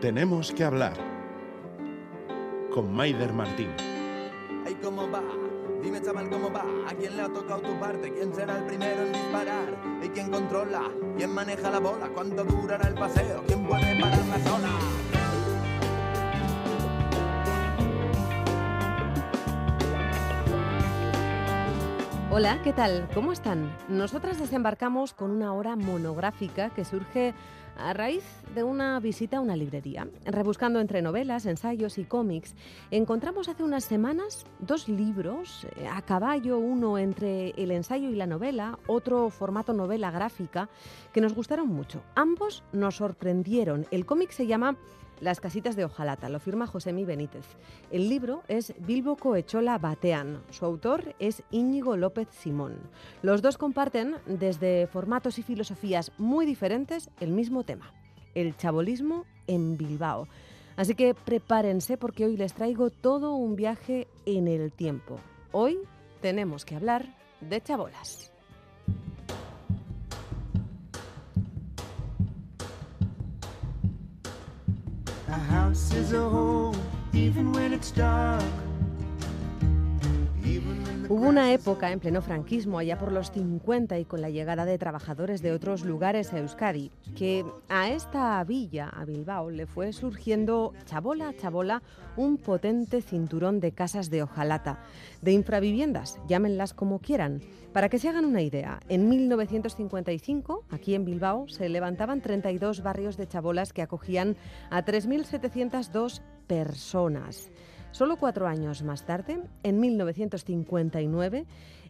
Tenemos que hablar con Maider Martín. Ay, ¿cómo va? Dime, chaval, ¿cómo va? ¿A quién le ha tocado tu parte? ¿Quién será el primero en disparar? ¿Y quién controla? ¿Quién maneja la bola? ¿Cuánto durará el paseo? ¿Quién puede parar la zona? Hola, ¿qué tal? ¿Cómo están? Nosotras desembarcamos con una hora monográfica que surge a raíz de una visita a una librería. Rebuscando entre novelas, ensayos y cómics, encontramos hace unas semanas dos libros, eh, a caballo, uno entre el ensayo y la novela, otro formato novela gráfica, que nos gustaron mucho. Ambos nos sorprendieron. El cómic se llama las casitas de Ojalata, lo firma Josemi Benítez. El libro es Bilbo Coechola Batean. Su autor es Íñigo López Simón. Los dos comparten, desde formatos y filosofías muy diferentes, el mismo tema, el chabolismo en Bilbao. Así que prepárense porque hoy les traigo todo un viaje en el tiempo. Hoy tenemos que hablar de chabolas. A house is a home, even when it's dark. Hubo una época en pleno franquismo, allá por los 50 y con la llegada de trabajadores de otros lugares a Euskadi, que a esta villa, a Bilbao, le fue surgiendo chabola a chabola un potente cinturón de casas de hojalata, de infraviviendas, llámenlas como quieran. Para que se hagan una idea, en 1955, aquí en Bilbao, se levantaban 32 barrios de chabolas que acogían a 3.702 personas. Solo cuatro años más tarde, en 1959,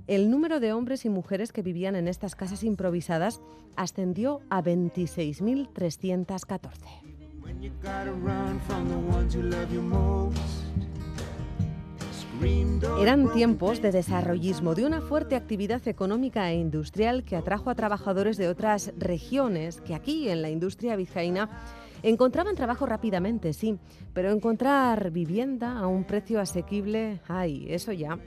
el número de hombres y mujeres que vivían en estas casas improvisadas ascendió a 26.314. when you gotta run from the ones who love you most. Screamed or Eran tiempos de desarrollismo, de una fuerte actividad económica e industrial que atrajo a trabajadores de otras regiones que aquí, en la industria vizcaína, encontraban trabajo rápidamente, sí, pero encontrar vivienda a un precio asequible, ay, eso ya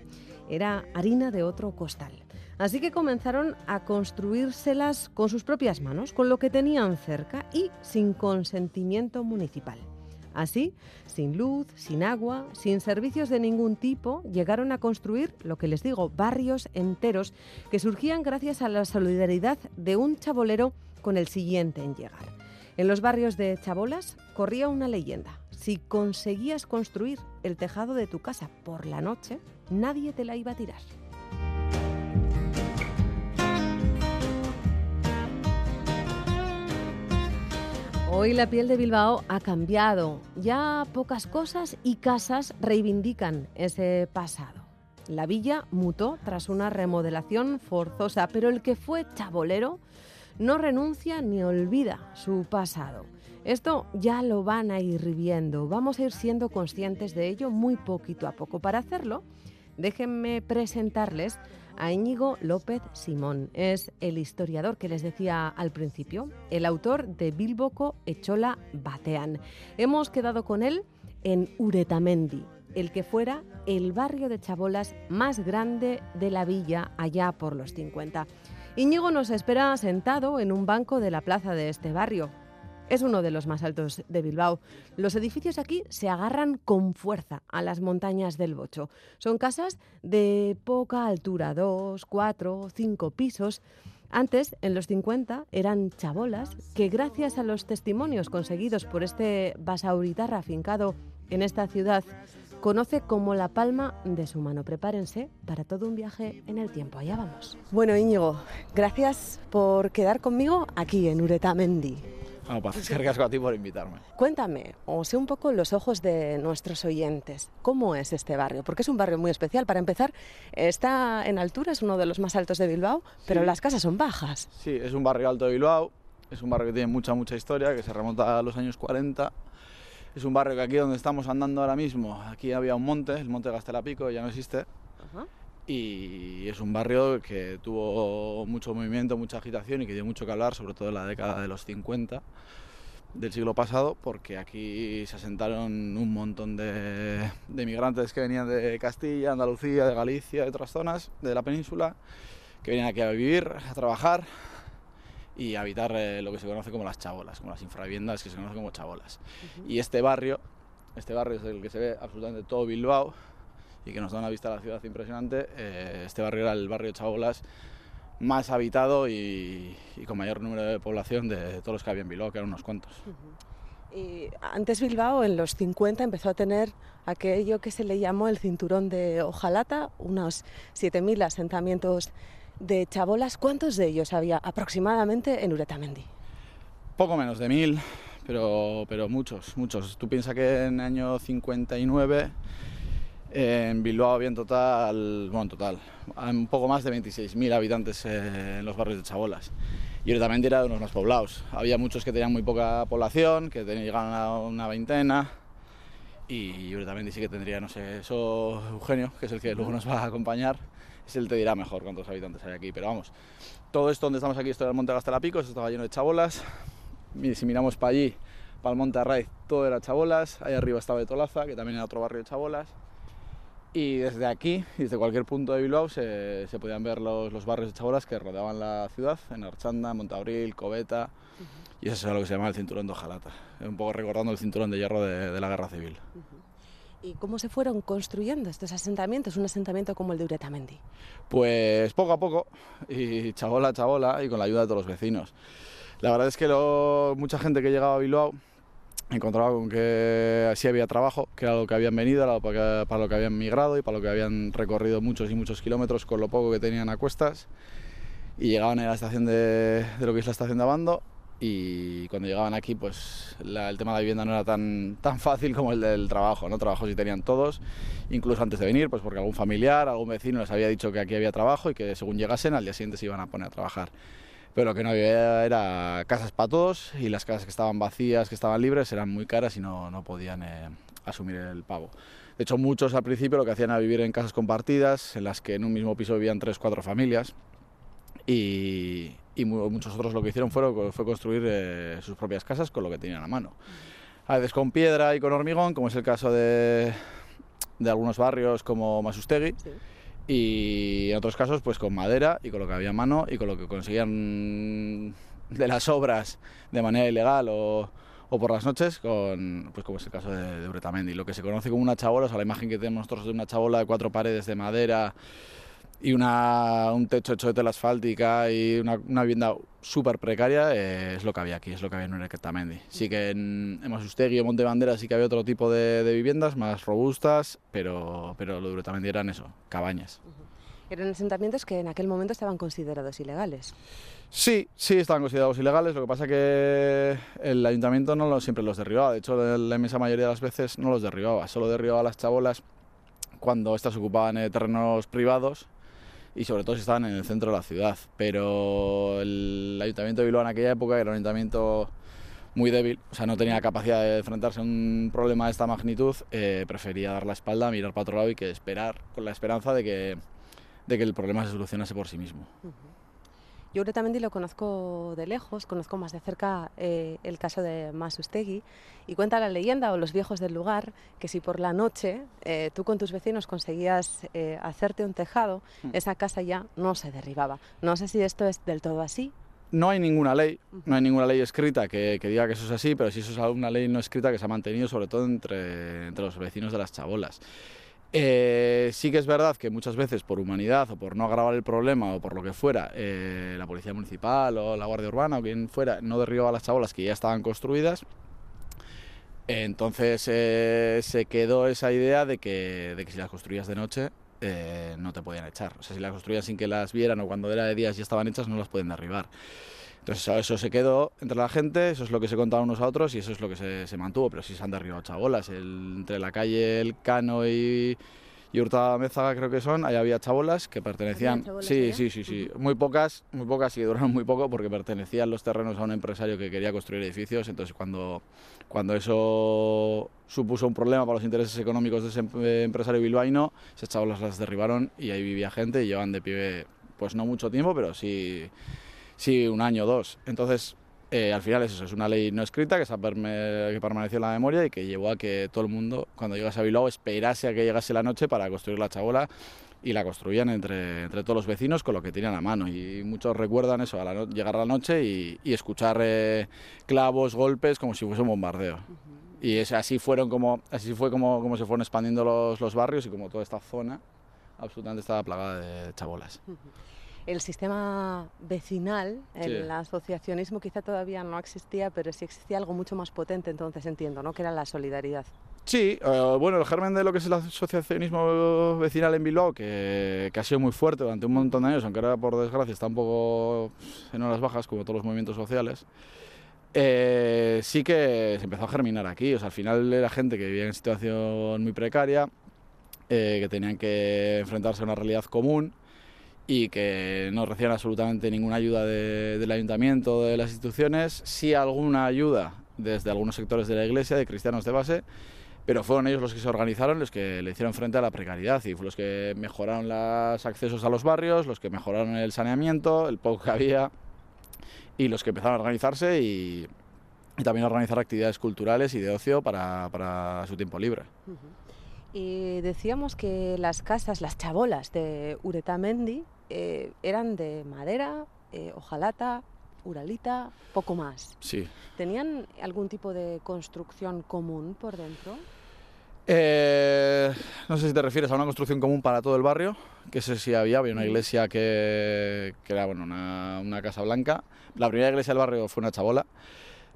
era harina de otro costal. Así que comenzaron a construírselas con sus propias manos, con lo que tenían cerca y sin consentimiento municipal. Así, sin luz, sin agua, sin servicios de ningún tipo, llegaron a construir, lo que les digo, barrios enteros que surgían gracias a la solidaridad de un chabolero con el siguiente en llegar. En los barrios de chabolas corría una leyenda. Si conseguías construir el tejado de tu casa por la noche, nadie te la iba a tirar. Hoy la piel de Bilbao ha cambiado. Ya pocas cosas y casas reivindican ese pasado. La villa mutó tras una remodelación forzosa, pero el que fue chabolero no renuncia ni olvida su pasado. Esto ya lo van a ir viendo. Vamos a ir siendo conscientes de ello muy poquito a poco. Para hacerlo, déjenme presentarles a Íñigo López Simón. Es el historiador que les decía al principio, el autor de Bilboco Echola Batean. Hemos quedado con él en Uretamendi, el que fuera el barrio de chabolas más grande de la villa allá por los 50. Íñigo nos espera sentado en un banco de la plaza de este barrio. Es uno de los más altos de Bilbao. Los edificios aquí se agarran con fuerza a las montañas del Bocho. Son casas de poca altura, dos, cuatro, cinco pisos. Antes, en los 50, eran chabolas que gracias a los testimonios conseguidos por este basauritarra afincado en esta ciudad, conoce como la palma de su mano. Prepárense para todo un viaje en el tiempo. Allá vamos. Bueno, Íñigo, gracias por quedar conmigo aquí en Uretamendi. Bueno, pues a ti por invitarme. Cuéntame, o sé un poco los ojos de nuestros oyentes, ¿cómo es este barrio? Porque es un barrio muy especial. Para empezar, está en altura, es uno de los más altos de Bilbao, pero Sí. las casas son bajas. Sí, es un barrio alto de Bilbao, es un barrio que tiene mucha, mucha historia, que se remonta a los años 40. Es un barrio que aquí donde estamos andando ahora mismo, aquí había un monte, el monte Gastelapico, ya no existe. Y es un barrio que tuvo mucho movimiento, mucha agitación y que dio mucho que hablar, sobre todo en la década de los 50 del siglo pasado, porque aquí se asentaron un montón de, de migrantes que venían de Castilla, Andalucía, de Galicia, de otras zonas de la península, que venían aquí a vivir, a trabajar y habitar eh, lo que se conoce como las chabolas, como las infraviviendas que se conocen como chabolas. Y este barrio, este barrio es el que se ve absolutamente todo Bilbao y que nos da una vista a la ciudad impresionante. eh, este barrio era el barrio de chabolas más habitado y, y con mayor número de población de todos los que había en Bilbao, que eran unos cuantos. Y antes Bilbao, en los 50, empezó a tener aquello que se le llamó el cinturón de Ojalata, unos 7.000 asentamientos de chabolas. ¿Cuántos de ellos había aproximadamente en Uretamendi? Poco menos de mil, pero, pero muchos, muchos. Tú piensas que en el año 59 eh, en Bilbao había en total, bueno, en total, un poco más de 26.000 habitantes eh, en los barrios de Chabolas. Y Uretamendi era de unos más poblados. Había muchos que tenían muy poca población, que llegaban a una veintena. Y Uretamendi sí que tendría, no sé, eso Eugenio, que es el que luego nos va a acompañar, es el te dirá mejor cuántos habitantes hay aquí. Pero vamos, todo esto donde estamos aquí, esto era el Monte Gastelapico, esto estaba lleno de chabolas. Y si miramos para allí, para el Monte Arraiz, todo era chabolas. Ahí arriba estaba Betolaza, que también era otro barrio de chabolas. Y desde aquí, desde cualquier punto de Bilbao, se, se podían ver los, los, barrios de chabolas que rodeaban la ciudad, en Archanda, Montabril, Coveta, y eso es lo que se llama el cinturón de Ojalata, un poco recordando el cinturón de hierro de, de la Guerra Civil. Uh -huh. ¿Y cómo se fueron construyendo estos asentamientos, un asentamiento como el de Uretamendi? Pues poco a poco, y chabola a chabola, y con la ayuda de todos los vecinos. La verdad es que lo, mucha gente que llegaba a Bilbao encontraba con que sí había trabajo, que era lo que habían venido, para, para lo que habían migrado y para lo que habían recorrido muchos y muchos kilómetros con lo poco que tenían a cuestas. Y llegaban a la estación de, de lo que es la estación de Abando y cuando llegaban aquí pues la, el tema de la vivienda no era tan, tan fácil como el del trabajo, ¿no? Trabajo sí tenían todos, incluso antes de venir, pues porque algún familiar, algún vecino les había dicho que aquí había trabajo y que según llegasen al día siguiente se iban a poner a trabajar pero lo que no había era casas para todos y las casas que estaban vacías, que estaban libres, eran muy caras y no, no podían eh, asumir el pago. De hecho, muchos al principio lo que hacían era vivir en casas compartidas, en las que en un mismo piso vivían tres, cuatro familias, y, y muchos otros lo que hicieron fue, fue construir eh, sus propias casas con lo que tenían a mano. A veces con piedra y con hormigón, como es el caso de, de algunos barrios como Masustegui. Sí y en otros casos pues con madera y con lo que había a mano y con lo que conseguían de las obras de manera ilegal o, o por las noches, con, pues como es el caso de, de Uretamendi, lo que se conoce como una chabola, o sea, la imagen que tenemos nosotros de una chabola de cuatro paredes de madera y una, un techo hecho de tela asfáltica y una, una vivienda súper precaria eh, es lo que había aquí, es lo que había en Uretamendi. Sí que en, en Masustegui o Montebandera sí que había otro tipo de, de, viviendas más robustas, pero, pero lo de Uretamendi eran eso, cabañas. Eran asentamientos que en aquel momento estaban considerados ilegales. Sí, sí, estaban considerados ilegales. Lo que pasa que el ayuntamiento no lo, siempre los derribaba. De hecho, la inmensa mayoría de las veces no los derribaba. Solo derribaba las chabolas cuando estas ocupaban eh, terrenos privados y sobre todo si estaban en el centro de la ciudad. Pero el ayuntamiento de Bilbao en aquella época era un ayuntamiento muy débil, o sea, no tenía capacidad de enfrentarse a un problema de esta magnitud, eh, prefería dar la espalda, mirar para otro lado y que esperar con la esperanza de que, de que el problema se solucionase por sí mismo. Uh -huh. Yo Uretamendi lo conozco de lejos, conozco más de cerca eh, el caso de Masustegui y cuenta la leyenda o los viejos del lugar que si por la noche eh, tú con tus vecinos conseguías eh, hacerte un tejado, mm. esa casa ya no se derribaba. No sé si esto es del todo así. No hay ninguna ley, no hay ninguna ley escrita que, que, diga que eso es así, pero sí eso es una ley no escrita que se ha mantenido sobre todo entre, entre los vecinos de las chabolas. Eh, sí que es verdad que muchas veces por humanidad o por no agravar el problema o por lo que fuera, eh, la policía municipal o la guardia urbana o quien fuera no derribaba las chabolas que ya estaban construidas. Entonces eh, se quedó esa idea de que, de que si las construías de noche no te podían echar. O sea, si las construías sin que las vieran o cuando era de días ya estaban hechas no las pueden derribar. Entonces eso se quedó entre la gente, eso es lo que se contaba unos a otros y eso es lo que se, se mantuvo, pero sí se han derribado chabolas. El, entre la calle El Cano y, y Hurtado Mézaga creo que son, ahí había chabolas que pertenecían... Chabolas, sí, ¿eh? sí, sí, sí, muy pocas, muy pocas y duraron muy poco porque pertenecían los terrenos a un empresario que quería construir edificios, entonces cuando, cuando eso supuso un problema para los intereses económicos de ese em, empresario bilbaíno, esas chabolas las derribaron y ahí vivía gente y llevan de pie, pues no mucho tiempo, pero sí sí, un año o dos. Entonces, eh, al final es eso, es una ley no escrita que, se perme que permaneció en la memoria y que llevó a que todo el mundo, cuando llegase a Bilbao, esperase a que llegase la noche para construir la chabola y la construían entre, entre todos los vecinos con lo que tenían a mano. Y muchos recuerdan eso, a la no- llegar a la noche y, y escuchar eh, clavos, golpes, como si fuese un bombardeo. Y es, así, fueron como, así fue como, como se fueron expandiendo los, los barrios y como toda esta zona absolutamente estaba plagada de chabolas. El sistema vecinal, el Sí. asociacionismo quizá todavía no existía, pero sí existía algo mucho más potente entonces entiendo, ¿no? Que era la solidaridad. Sí, eh, bueno, el germen de lo que es el asociacionismo vecinal en Bilbao, que, que ha sido muy fuerte durante un montón de años, aunque ahora por desgracia está un poco en horas bajas, como todos los movimientos sociales, eh, sí que se empezó a germinar aquí. O sea, al final era gente que vivía en situación muy precaria, eh, que tenían que enfrentarse a una realidad común y que no recibían absolutamente ninguna ayuda de- del ayuntamiento de las instituciones, sí alguna ayuda desde algunos sectores de la iglesia, de cristianos de base, pero fueron ellos los que se organizaron, los que le hicieron frente a la precariedad y los que mejoraron los accesos a los barrios, los que mejoraron el saneamiento, el poco que había y los que empezaron a organizarse y, y también a organizar actividades culturales y de ocio para, para su tiempo libre. Y decíamos que las casas, las chabolas de Uretamendi eh, eran de madera, eh, hojalata, uralita, poco más. Sí. ¿Tenían algún tipo de construcción común por dentro? Eh, no sé si te refieres a una construcción común para todo el barrio, que sé si había, había una iglesia que, que era bueno, una, una casa blanca. La primera iglesia del barrio fue una chabola,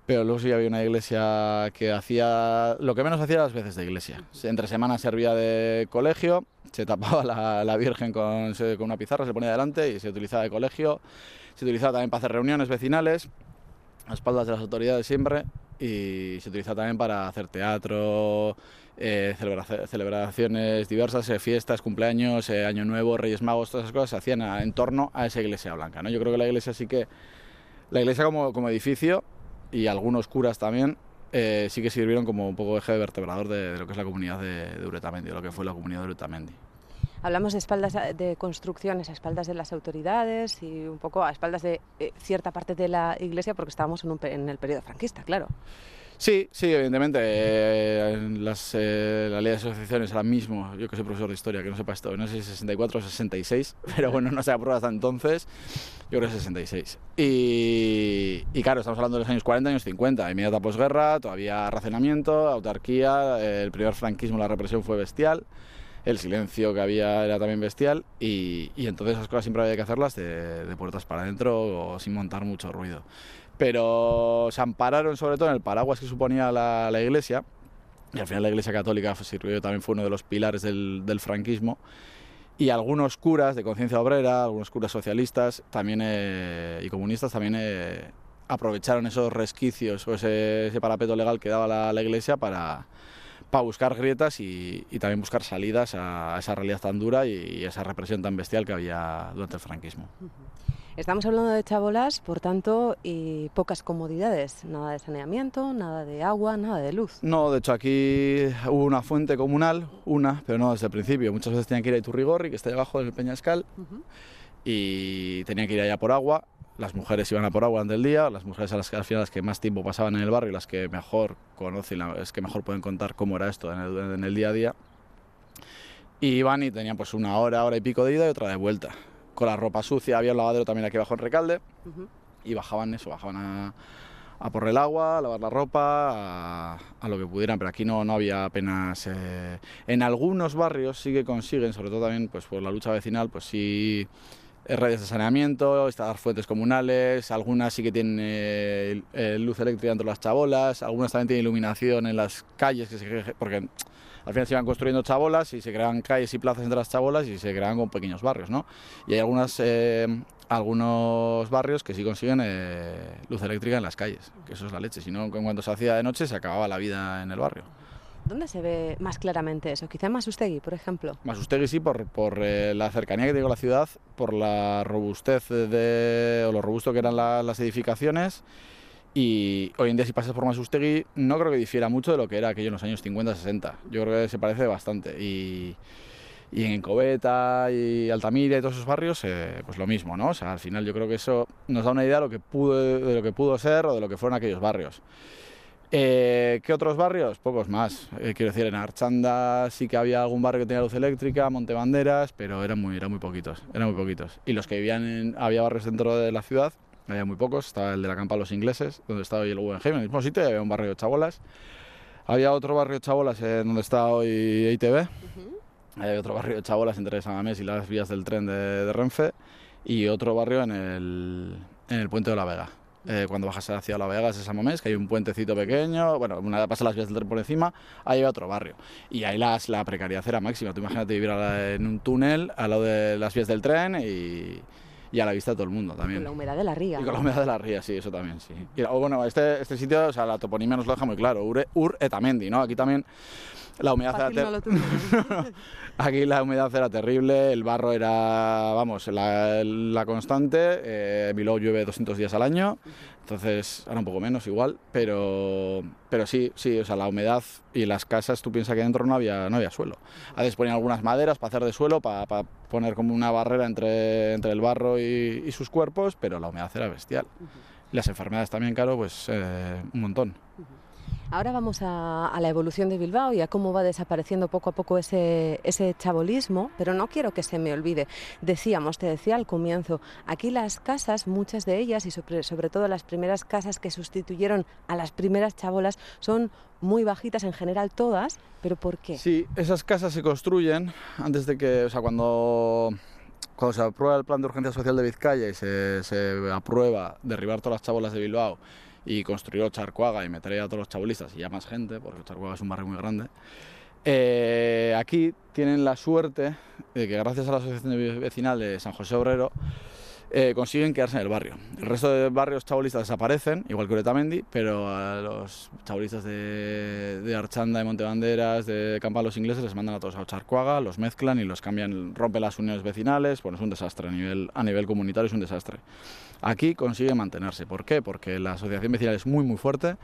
pero luego sí había una iglesia que hacía, lo que menos hacía las veces de iglesia. Entre semanas servía de colegio, se tapaba la, la Virgen con, con una pizarra, se ponía delante y se utilizaba de colegio. Se utilizaba también para hacer reuniones vecinales, a espaldas de las autoridades siempre, y se utilizaba también para hacer teatro, eh, celebra- celebraciones diversas, eh, fiestas, cumpleaños, eh, Año Nuevo, Reyes Magos, todas esas cosas se hacían a- en torno a esa iglesia blanca. ¿no? Yo creo que la iglesia sí que, la iglesia como, como edificio y algunos curas también, eh, sí que sirvieron como un poco eje vertebrador de, de lo que es la comunidad de, de Uretamendi, de lo que fue la comunidad de Uretamendi. Hablamos de espaldas a- de construcciones a espaldas de las autoridades y un poco a espaldas de eh, cierta parte de la iglesia porque estábamos en, un en el periodo franquista, claro. Sí, sí, evidentemente. eh, las, eh, la ley de asociaciones ahora mismo, yo que soy profesor de historia, que no sepa esto, no sé si es 64 o 66, pero bueno, no se aprueba hasta entonces, yo creo que es 66. Y, y claro, estamos hablando de los años 40, años 50, inmediata posguerra, todavía racionamiento, autarquía, eh, el primer franquismo, la represión fue bestial, el silencio que había era también bestial y, y entonces esas cosas siempre había que hacerlas de, de puertas para adentro o sin montar mucho ruido pero se ampararon sobre todo en el paraguas que suponía la, la iglesia, y al final la iglesia católica fue- sirvió, también fue uno de los pilares del, del franquismo, y algunos curas de conciencia obrera, algunos curas socialistas también eh, y comunistas también eh, aprovecharon esos resquicios o ese, ese parapeto legal que daba la, la iglesia para, para buscar grietas y, y también buscar salidas a, a esa realidad tan dura y, y esa represión tan bestial que había durante el franquismo. Estamos hablando de chabolas, por tanto, y pocas comodidades, nada de saneamiento, nada de agua, nada de luz. No, de hecho aquí hubo una fuente comunal, una, pero no desde el principio. Muchas veces tenían que ir a Iturrigorri, que está ahí abajo en el Peñascal, y tenían que ir allá por agua. Las mujeres iban a por agua durante el día, las mujeres a las que al final las que más tiempo pasaban en el barrio, las que mejor conocen, las que mejor pueden contar cómo era esto en el, en el día a día. Y iban y tenían pues una hora, hora y pico de ida y otra de vuelta. Con la ropa sucia, había un lavadero también aquí abajo en Recalde. Y bajaban eso, bajaban a, a por el agua, a lavar la ropa, a, a lo que pudieran, pero aquí no, no había apenas... eh, En algunos barrios sí que consiguen, sobre todo también pues, por la lucha vecinal, pues sí eh, redes de saneamiento, instalar fuentes comunales, algunas sí que tienen eh, luz eléctrica dentro de las chabolas, algunas también tienen iluminación en las calles, que se, porque al final se iban construyendo chabolas y se creaban calles y plazas entre las chabolas y se creaban con pequeños barrios, ¿no? Y hay algunas, eh, algunos barrios que sí consiguen eh, luz eléctrica en las calles, que eso es la leche, si no, en cuanto se hacía de noche se acababa la vida en el barrio. ¿Dónde se ve más claramente eso? Quizá en Masustegui, por ejemplo. Masustegui sí, por, por eh, la cercanía que tiene con la ciudad, por la robustez de, o lo robusto que eran la- las edificaciones. Y hoy en día si pasas por Masustegui no creo que difiera mucho de lo que era aquello en los años 50-60. Yo creo que se parece bastante. Y, y en Coveta y Altamira y todos esos barrios, eh, pues lo mismo, ¿no? O sea, al final yo creo que eso nos da una idea de lo que pudo, de lo que pudo ser o de lo que fueron aquellos barrios. Eh, ¿Qué otros barrios? Pocos más. Eh, quiero decir, en Archanda sí que había algún barrio que tenía luz eléctrica, Montebanderas, pero eran muy, eran muy poquitos, eran muy poquitos. Y los que vivían en, había barrios dentro de la ciudad, había muy pocos. Estaba el de la Campa Los Ingleses, donde estaba hoy el Guggenheim, en el mismo sitio, había un barrio de chabolas. Había otro barrio de chabolas en donde está hoy ITV. Había otro barrio de chabolas entre San Mamés y las vías del tren de, de Renfe. Y otro barrio en el, en el puente de la Vega. Eh, cuando bajas hacia La Vega, es San Mamés, que hay un puentecito pequeño, bueno, una vez pasas las vías del tren por encima, ahí hay otro barrio. Y ahí las, la precariedad era máxima. Tú imagínate vivir la- en un túnel al lado de las vías del tren y, y a la vista de todo el mundo también. Con la humedad de la ría. Y con la humedad de la ría, sí, eso también, sí. Y, o bueno, este, este sitio, o sea, la toponimia nos lo deja muy claro, Ur, Ur Etamendi, ¿no? Aquí también la humedad era no. Aquí la humedad era terrible, el barro era, vamos, la, la constante. Eh, Bilbao llueve 200 días al año, entonces ahora un poco menos igual, pero, pero sí, sí, o sea, la humedad y las casas, tú piensas que dentro no había, no había suelo. A veces ponían algunas maderas para hacer de suelo, para, para poner como una barrera entre, entre el barro y, y sus cuerpos, pero la humedad era bestial. Las enfermedades también, claro, pues eh, un montón. Ahora vamos a, la evolución de Bilbao y a cómo va desapareciendo poco a poco ese, ese chabolismo, pero no quiero que se me olvide. Decíamos, te decía al comienzo, aquí las casas, muchas de ellas y sobre, sobre todo las primeras casas que sustituyeron a las primeras chabolas, son muy bajitas en general todas, pero ¿por qué? Sí, esas casas se construyen antes de que, o sea, cuando, cuando se aprueba el plan de urgencia social de Vizcaya y se, se aprueba derribar todas las chabolas de Bilbao y construir Ocharcuaga y ahí a todos los chabolistas y ya más gente, porque Ocharcuaga es un barrio muy grande, eh, aquí tienen la suerte de que gracias a la asociación vecinal de San José Obrero eh, consiguen quedarse en el barrio. El resto de barrios chabolistas desaparecen, igual que Uretamendi, pero a los chabolistas de, de Archanda, de Montebanderas, de Campa los ingleses les mandan a todos a Ocharcuaga, los mezclan y los cambian, rompen las uniones vecinales, bueno, es un desastre a nivel, a nivel comunitario, es un desastre. Aquí consigue mantenerse. ¿Por qué? Porque la asociación vecinal es muy, muy fuerte,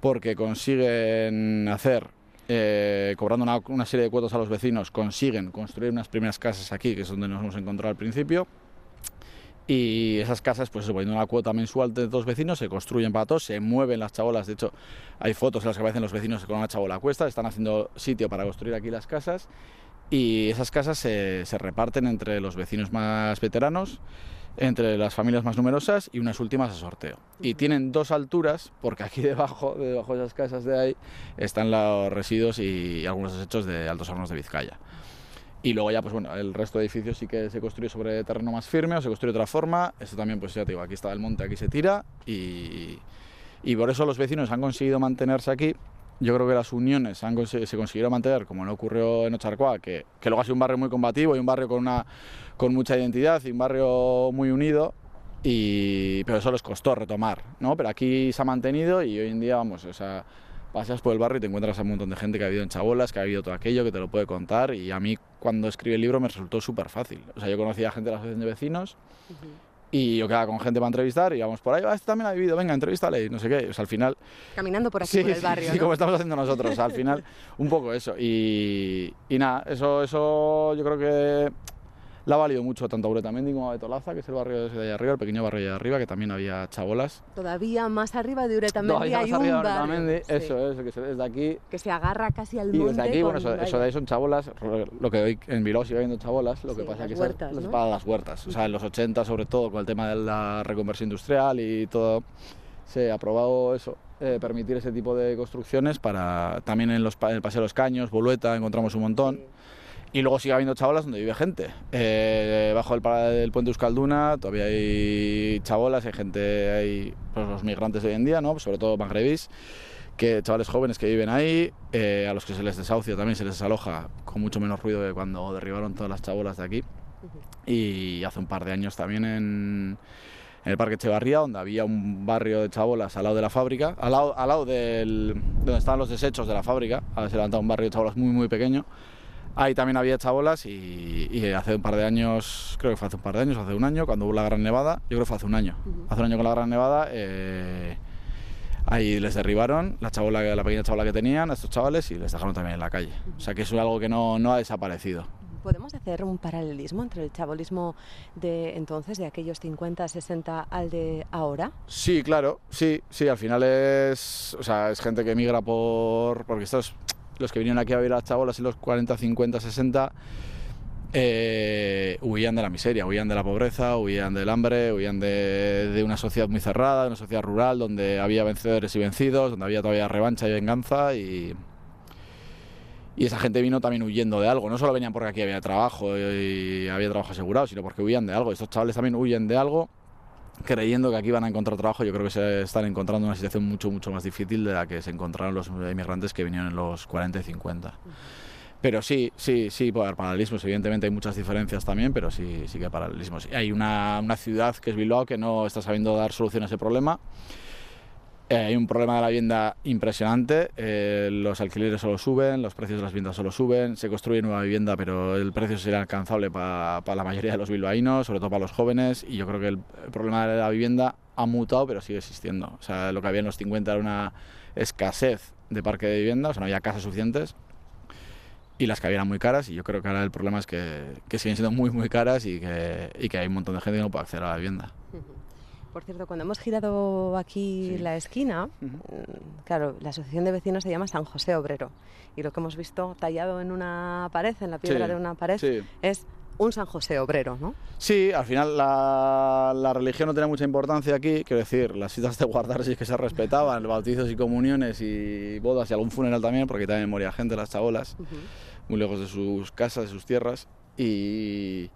porque consiguen hacer eh, cobrando una, una serie de cuotas a los vecinos, consiguen construir unas primeras casas aquí, que es donde nos hemos encontrado al principio. Y esas casas, pues poniendo una cuota mensual de dos vecinos, se construyen para todos, se mueven las chabolas. De hecho, hay fotos en las que aparecen los vecinos con una chabola a cuesta, están haciendo sitio para construir aquí las casas. Y esas casas se, se reparten entre los vecinos más veteranos, entre las familias más numerosas y unas últimas a sorteo. Y tienen dos alturas, porque aquí debajo, debajo de esas casas de ahí, están los residuos y algunos desechos de Altos Hornos de Vizcaya. Y luego ya, pues bueno, el resto de edificios sí que se construye sobre terreno más firme o se construye de otra forma. Esto también, pues ya te digo, aquí está el monte, aquí se tira y, y por eso los vecinos han conseguido mantenerse aquí. Yo creo que las uniones han se consiguieron mantener, como no ocurrió en Ocharcoa, que, que luego ha sido un barrio muy combativo y un barrio con, una, con mucha identidad y un barrio muy unido, y, pero eso les costó retomar, ¿no? Pero aquí se ha mantenido y hoy en día, vamos, o sea, pasas por el barrio y te encuentras a un montón de gente que ha vivido en Chabolas, que ha vivido todo aquello, que te lo puede contar, y a mí cuando escribí el libro me resultó súper fácil. O sea, yo conocía a gente de la asociación de vecinos y yo quedaba con gente para entrevistar y íbamos por ahí, ah, este también ha vivido, venga, entrevístale y no sé qué. O sea, al final Caminando por aquí, Sí, por el barrio. sí, ¿no? como estamos haciendo nosotros, al final, un poco eso. Y, y nada, eso, eso yo creo que la ha valido mucho tanto a Uretamendi como a Betolaza, que es el barrio de allá arriba, el pequeño barrio de allá arriba, que también había chabolas. Todavía más arriba de Uretamendi hay más un arriba de barrio Uretamendi, sí, eso es, que se desde aquí. que se agarra casi al Y monte. desde aquí, bueno, eso, eso de ahí son chabolas, lo que hoy en Bilbao sigue habiendo chabolas, lo que Sí, pasa las que huertas, es ¿no? para las huertas. O sea, en los 80 sobre todo, con el tema de la reconversión industrial y todo, se ha aprobado eso, eh, permitir ese tipo de construcciones para también en, los, en el Paseo de los Caños, Bolueta, encontramos un montón. Y luego sigue habiendo chabolas donde vive gente. Eh, bajo el, del puente Euskalduna todavía hay chabolas, hay gente, hay pues, los migrantes de hoy en día, ¿no? sobre todo magrebís, que chavales jóvenes que viven ahí, eh, a los que se les desahucia también, se les desaloja con mucho menos ruido que cuando derribaron todas las chabolas de aquí. Y hace un par de años también en, en el Parque Echevarría, donde había un barrio de chabolas al lado de la fábrica, al lado, al lado del, de donde estaban los desechos de la fábrica, se levantado un barrio de chabolas muy, muy pequeño. Ahí también había chabolas y, y hace un par de años, creo que fue hace un par de años, hace un año, cuando hubo la Gran Nevada, yo creo que fue hace un año, hace un año con la Gran Nevada, eh, ahí les derribaron la, chabola, la pequeña chabola que tenían a estos chavales y les dejaron también en la calle. O sea que eso es algo que no, no ha desaparecido. ¿Podemos hacer un paralelismo entre el chabolismo de entonces, de aquellos 50, 60, al de ahora? Sí, claro, sí, sí, al final es, o sea, es gente que emigra por, porque estos, los que vinieron aquí a vivir a las chabolas en los 40, 50, 60, eh, huían de la miseria, huían de la pobreza, huían del hambre, huían de, una sociedad muy cerrada, de una sociedad rural donde había vencedores y vencidos, donde había todavía revancha y venganza y, y esa gente vino también huyendo de algo. No solo venían porque aquí había trabajo y había trabajo asegurado, sino porque huían de algo. Estos chavales también huyen de algo creyendo que aquí van a encontrar trabajo. Yo creo que se están encontrando una situación mucho, mucho más difícil de la que se encontraron los inmigrantes que vinieron en los 40 y 50. Pero sí, sí, sí, puede haber paralelismos. Evidentemente hay muchas diferencias también, pero sí, sí que hay paralelismos. Hay una, una ciudad que es Bilbao que no está sabiendo dar solución a ese problema. Eh, hay un problema de la vivienda impresionante, eh, los alquileres solo suben, los precios de las viviendas solo suben, se construye nueva vivienda pero el precio es inalcanzable para, para la mayoría de los bilbaínos, sobre todo para los jóvenes, y yo creo que el, problema de la vivienda ha mutado pero sigue existiendo. O sea, lo que había en los 50 era una escasez de parque de vivienda, o sea, no había casas suficientes, y las que había eran muy caras y yo creo que ahora el problema es que, que siguen siendo muy muy caras y que, y que hay un montón de gente que no puede acceder a la vivienda. Por cierto, cuando hemos girado aquí Sí. la esquina, Ujú. mm, claro, la asociación de vecinos se llama San José Obrero. Y lo que hemos visto tallado en una pared, en la piedra Sí, de una pared, sí. es un San José Obrero, ¿no? Sí, al final la, la religión no tiene mucha importancia aquí, quiero decir, las citas de guardar sí que se respetaban, bautizos y comuniones y bodas y algún funeral también, porque también moría gente, las chabolas, muy lejos de sus casas, de sus tierras. Y...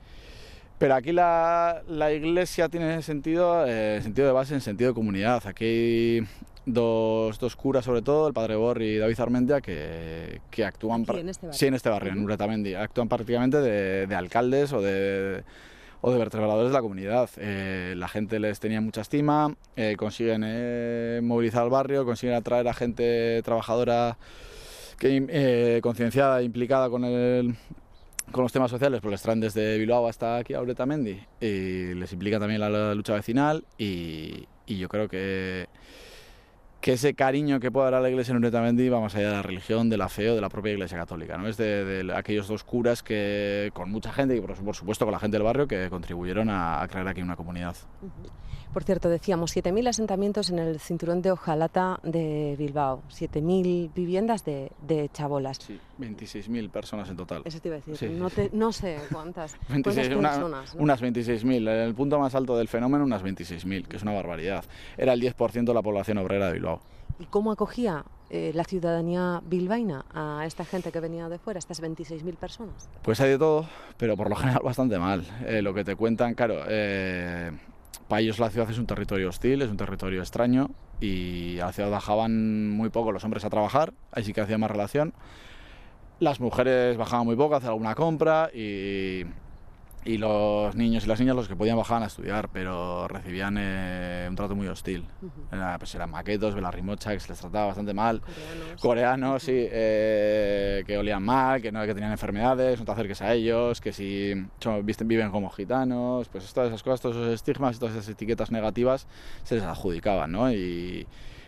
Pero aquí la, la iglesia tiene sentido, eh, sentido de base en sentido de comunidad. Aquí hay dos, dos curas sobre todo, el padre Bor y David Armentia, que, que actúan... Aquí, en este barrio. Sí, en este barrio, en Uretamendi. Actúan prácticamente de, de alcaldes o de, o de vertebradores de la comunidad. Eh, la gente les tenía mucha estima, eh, consiguen eh, movilizar al barrio, consiguen atraer a gente trabajadora que, concienciada e implicada con, el, con los temas sociales, pues les traen desde Bilbao hasta aquí a Uretamendi y les implica también la, lucha vecinal y, yo creo que que ese cariño que puede dar a la iglesia en Uretamendi va más allá de la religión, de la de la propia iglesia católica, ¿no? Es de, aquellos dos curas que, con mucha gente y por, por supuesto con la gente del barrio, que contribuyeron a crear aquí una comunidad. Por cierto, decíamos 7.000 asentamientos en el cinturón de Ojalata de Bilbao, 7.000 viviendas de, de chabolas. Sí, 26.000 personas en total. Eso te iba a decir, Sí, no, sí, te- no sé cuántas, cuántas 26, una- personas. ¿no? Unas 26.000, en el punto más alto del fenómeno unas 26.000, que es una barbaridad. Era el 10% de la población obrera de Bilbao. ¿Y cómo acogía eh, la ciudadanía bilbaína a esta gente que venía de fuera, estas 26.000 personas? Pues hay de todo, pero por lo general bastante mal. Eh, lo que te cuentan, claro, eh, para ellos la ciudad es un territorio hostil, es un territorio extraño y a la ciudad bajaban muy poco los hombres a trabajar, ahí sí que hacía más relación. Las mujeres bajaban muy poco a hacer alguna compra y, y los niños y las niñas los que podían bajaban a estudiar, pero recibían eh, un trato muy hostil. Era, pues eran maquetos, velarrimocha, que se les trataba bastante mal Coreanos. coreanos, sí, eh, que olían mal, que, no, que tenían enfermedades, no te acerques a ellos, que si son- visten, viven como gitanos, pues todas esas cosas, todos esos estigmas y todas esas etiquetas negativas se les adjudicaban, ¿no? Y,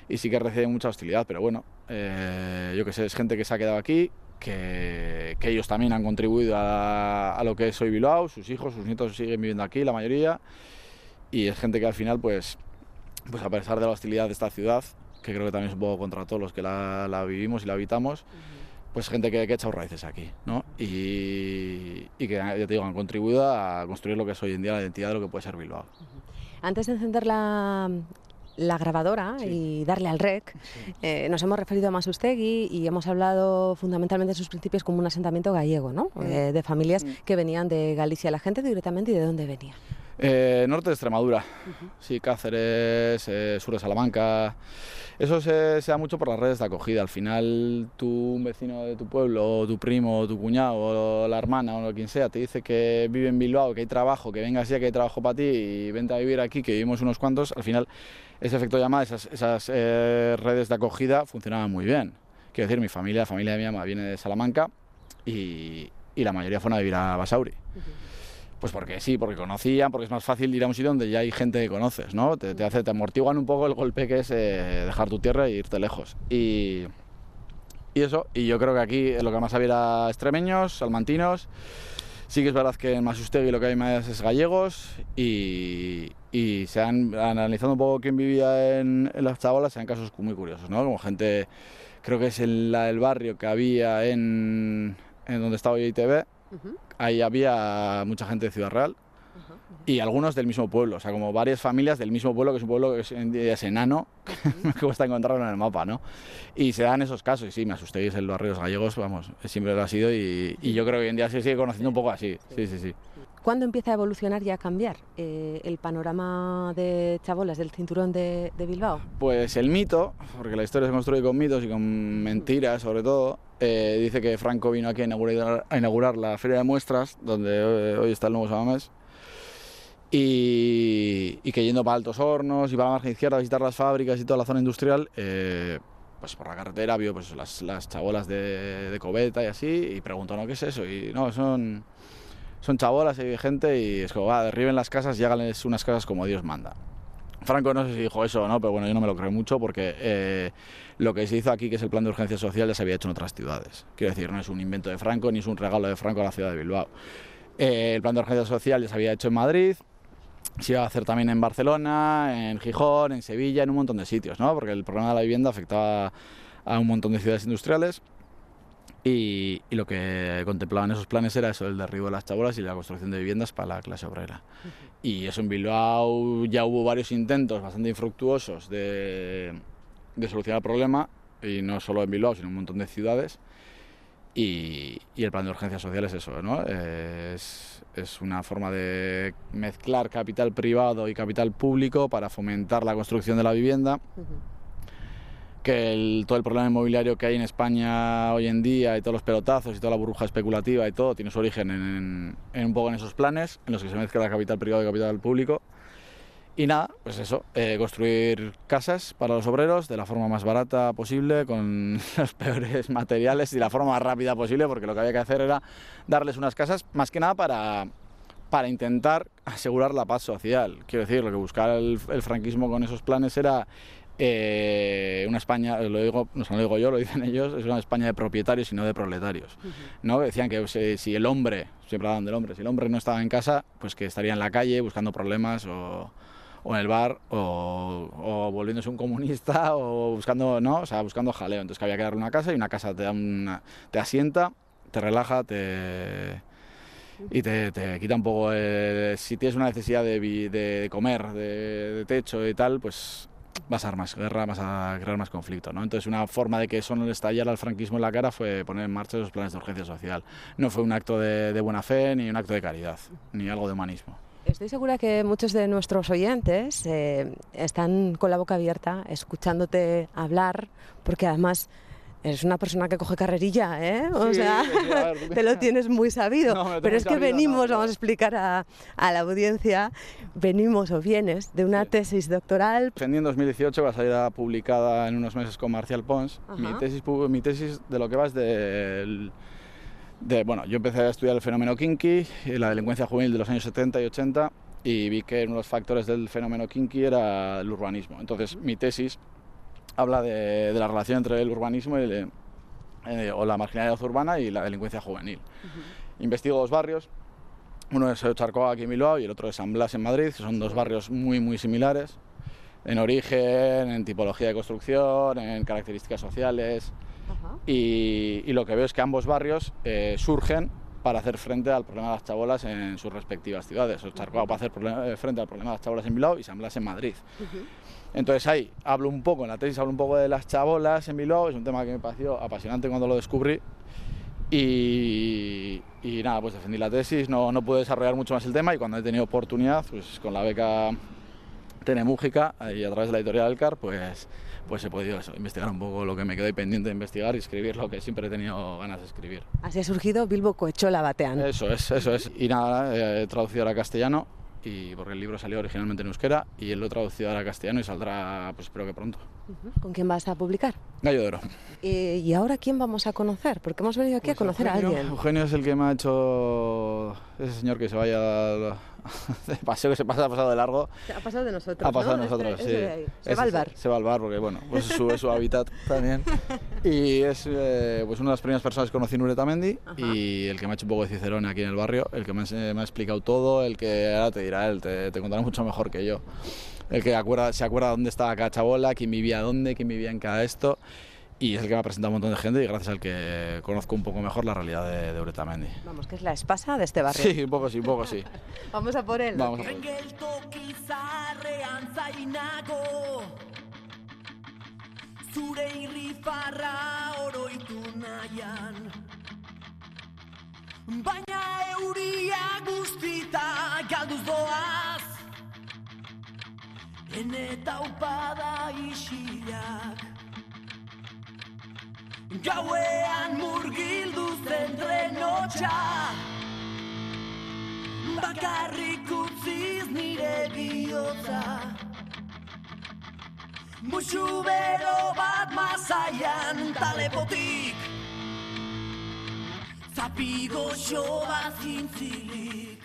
y sí que reciben mucha hostilidad, pero bueno, eh, yo que sé, es gente que se ha quedado aquí, que, que ellos también han contribuido a, a lo que es hoy Bilbao, sus hijos, sus nietos siguen viviendo aquí, la mayoría, y es gente que al final, pues, pues a pesar de la hostilidad de esta ciudad, que creo que también es un poco contra todos los que la, la vivimos y la habitamos, pues gente que, que ha echado raíces aquí, ¿no? Y, y que, ya te digo, han contribuido a construir lo que es hoy en día la identidad de lo que puede ser Bilbao. Antes de encender la, la grabadora Sí. y darle al rec, eh, nos hemos referido a Masustegui y hemos hablado fundamentalmente de sus principios como un asentamiento gallego, ¿no? Eh, de familias que venían de Galicia. La gente directamente y de dónde venía. Eh, norte de Extremadura, sí, Cáceres, eh, sur de Salamanca. Eso se, se da mucho por las redes de acogida. Al final, tú, un vecino de tu pueblo, o tu primo, o tu cuñado, o la hermana, o quien sea, te dice que vive en Bilbao, que hay trabajo, que vengas ya, que hay trabajo para ti y vente a vivir aquí, que vivimos unos cuantos. Al final, ese efecto llamada, esas, esas eh, redes de acogida funcionaban muy bien. Quiero decir, mi familia, la familia de mi mamá viene de Salamanca y, y la mayoría fueron a vivir a Basauri. Pues porque sí, porque conocían, porque es más fácil ir a un sitio donde ya hay gente que conoces, ¿no? Te, te hace, te amortiguan un poco el golpe que es eh, dejar tu tierra e irte lejos. Y, y eso, y yo creo que aquí lo que más había era extremeños, salmantinos Sí que es verdad que en Masustegui lo que hay más es gallegos y, y se han analizado un poco quién vivía en, en las chabolas, se dan casos muy curiosos, ¿no? Como gente, creo que es en la del barrio que había en, en donde estaba ahí había mucha gente de Ciudad Real y algunos del mismo pueblo, o sea, como varias familias del mismo pueblo, que es un pueblo que es, es enano, que me cuesta encontrarlo en el mapa, ¿no? Y se dan esos casos, y sí, me asustéis en los ríos gallegos, vamos, siempre lo ha sido, y, y yo creo que hoy en día se sigue conociendo un poco así, sí, sí, sí. ¿Cuándo empieza a evolucionar y a cambiar eh, el panorama de chabolas del cinturón de, de, Bilbao? Pues el mito, porque la historia se construye con mitos y con mentiras sobre todo, eh, dice que Franco vino aquí a inaugurar, a inaugurar la feria de muestras, donde eh, hoy está el nuevo Samamés, y, y, que yendo para Altos Hornos y para la margen izquierda a visitar las fábricas y toda la zona industrial, eh, pues por la carretera vio pues, las, las chabolas de, de, cobeta y así, y preguntó, ¿no? ¿Qué es eso? Y no, son, son chabolas y gente, y es como, va, derriben las casas y háganles unas casas como Dios manda. Franco no sé si dijo eso o no, pero bueno, yo no me lo creo mucho porque eh, lo que se hizo aquí, que es el plan de urgencia social, ya se había hecho en otras ciudades. Quiero decir, no es un invento de Franco ni es un regalo de Franco a la ciudad de Bilbao. Eh, el plan de urgencia social ya se había hecho en Madrid, se iba a hacer también en Barcelona, en Gijón, en Sevilla, en un montón de sitios, ¿no? Porque el problema de la vivienda afectaba a un montón de ciudades industriales y, y, lo que contemplaban esos planes era eso, el derribo de las chabolas y la construcción de viviendas para la clase obrera. Y eso en Bilbao ya hubo varios intentos bastante infructuosos de, de solucionar el problema, y no solo en Bilbao, sino en un montón de ciudades. Y, y, el plan de urgencia social es eso, ¿no? Es, es, una forma de mezclar capital privado y capital público para fomentar la construcción de la vivienda. Uh -huh. Que el, todo el problema inmobiliario que hay en España hoy en día y todos los pelotazos y toda la burbuja especulativa y todo tiene su origen en, en un poco en esos planes en los que se mezcla capital privado y capital público. Y nada, pues eso, eh, construir casas para los obreros de la forma más barata posible, con los peores materiales y la forma más rápida posible, porque lo que había que hacer era darles unas casas más que nada para, para intentar asegurar la paz social. Quiero decir, lo que buscaba el, el franquismo con esos planes era eh, una España, lo digo, no lo digo yo, lo dicen ellos, es una España de propietarios y no de proletarios. Uh -huh. ¿no? Decían que si, si, el hombre, siempre hablan del hombre, si el hombre no estaba en casa, pues que estaría en la calle buscando problemas o o en el bar o, o, volviéndose un comunista o buscando no o sea buscando jaleo entonces que había que darle una casa y una casa te da una, te asienta te relaja te y te, te quita un poco el, si tienes una necesidad de, de comer de, de, techo y tal pues vas a dar más guerra vas a crear más conflicto ¿no? entonces una forma de que eso no le estallara al franquismo en la cara fue poner en marcha esos planes de urgencia social no fue un acto de, buena fe ni un acto de caridad ni algo de humanismo Estoy segura que muchos de nuestros oyentes eh, están con la boca abierta, escuchándote hablar, porque además eres una persona que coge carrerilla, ¿eh? O sí, sea, ver, te lo tienes muy sabido. No, Pero es que sabido, venimos, no, vamos a explicar a, a, la audiencia, venimos o vienes de una sí. tesis doctoral. En 2018 va a salir publicada en unos meses con Marcial Pons. Mi tesis, mi tesis de lo que va es del... De de, bueno, yo empecé a estudiar el fenómeno kinky, la delincuencia juvenil de los años 70 y 80 y vi que uno de los factores del fenómeno kinky era el urbanismo. Entonces mi tesis habla de, de la relación entre el urbanismo y el, eh, o la marginalidad urbana y la delincuencia juvenil. Uh -huh. Investigo dos barrios, uno es Charcoa aquí en Bilbao y el otro es San Blas en Madrid, que son dos barrios muy muy similares en origen, en tipología de construcción, en características sociales, y, y, lo que veo es que ambos barrios eh, surgen para hacer frente al problema de las chabolas en sus respectivas ciudades. O Charcoa para hacer eh, frente al problema de las chabolas en Bilbao y San Blas en Madrid. Uh -huh. Entonces ahí hablo un poco, en la tesis hablo un poco de las chabolas en Bilbao, es un tema que me pareció apasionante cuando lo descubrí. Y, y nada, pues defendí la tesis, no, no pude desarrollar mucho más el tema y cuando he tenido oportunidad, pues con la beca Tenemújica y a través de la editorial del CAR, pues pues he podido eso, investigar un poco lo que me quedó pendiente de investigar y escribir lo que siempre he tenido ganas de escribir. Así ha surgido Bilbo Coechola Batean. Eso es, eso es. Y nada, he traducido a castellano y porque el libro salió originalmente en euskera y lo he traducido ahora a castellano y saldrá, pues espero que pronto. ¿Con quién vas a publicar? Gallo de Oro. Eh, ¿Y ahora quién vamos a conocer? Porque hemos venido aquí pues a conocer Eugenio, a alguien. Eugenio es el que me ha hecho ese señor que se vaya de paseo que se pasa, ha pasado de largo. Ha pasado de nosotros. Ha pasado ¿no? de nosotros, Este- sí. este. Se Ese va al bar. Se va al bar porque, bueno, pues es su, es su hábitat también. Y es eh, pues una de las primeras personas que conocí en Uretamendi y el que me ha hecho un poco de cicerone aquí en el barrio, el que me, me ha explicado todo, el que ahora te dirá él, te, te contará mucho mejor que yo. El que acuerda, se acuerda dónde estaba cada chabola, quién vivía dónde, quién vivía en cada esto. Y es el que me ha presentado un montón de gente y gracias al que conozco un poco mejor la realidad de, de Uretamendi. Vamos, que es la espasa de este barrio. Sí, un poco sí, un poco sí. Vamos a por él. Vamos a por Geltoki zaharrean zainago Zure irrifarra oroitu nahian Baina euria guztita galduz doaz Ene taupada isilak Gauean murgildu zen trenotxa Bakarrik utziz nire bihotza. Musu bero bat mazaian talepotik Zapigo bat zintzilik.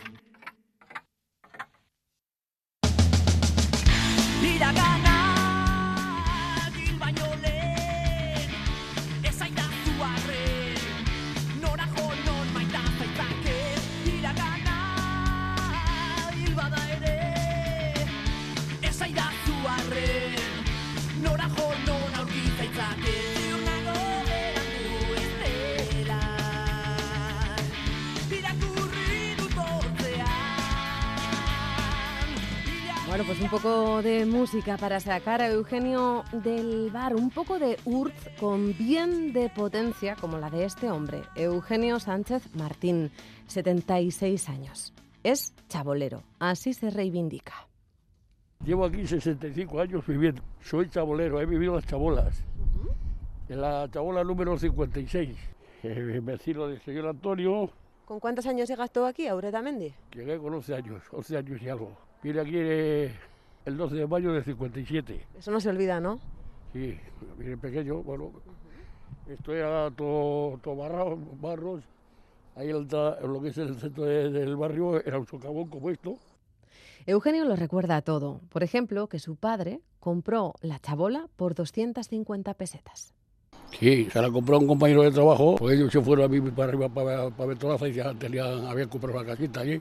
Iragana pues un poco de música para sacar a Eugenio del bar, un poco de Urz con bien de potencia como la de este hombre, Eugenio Sánchez Martín, 76 años. Es chabolero, así se reivindica. Llevo aquí 65 años viviendo. Soy chabolero, he vivido las chabolas. En la chabola número 56. Eh, vecino del señor Antonio, ¿Con cuántos años llegas tú aquí, a Uretamendi? llegué con 11 años, 11 años y algo. Vine aquí eh, el 12 de mayo del 57. Eso no se olvida, ¿no? Sí, vine pequeño, bueno. Esto era todo, todo barro- barros. Ahí la- en lo que es el centro de- del barrio era un socavón como esto. Eugenio lo recuerda todo. Por ejemplo, que su padre compró la chabola por 250 pesetas. Sí, se la compró un compañero de trabajo, pues ellos se fueron a vivir para arriba, para, para Betolaza, y ya tenían, habían comprado una casita allí.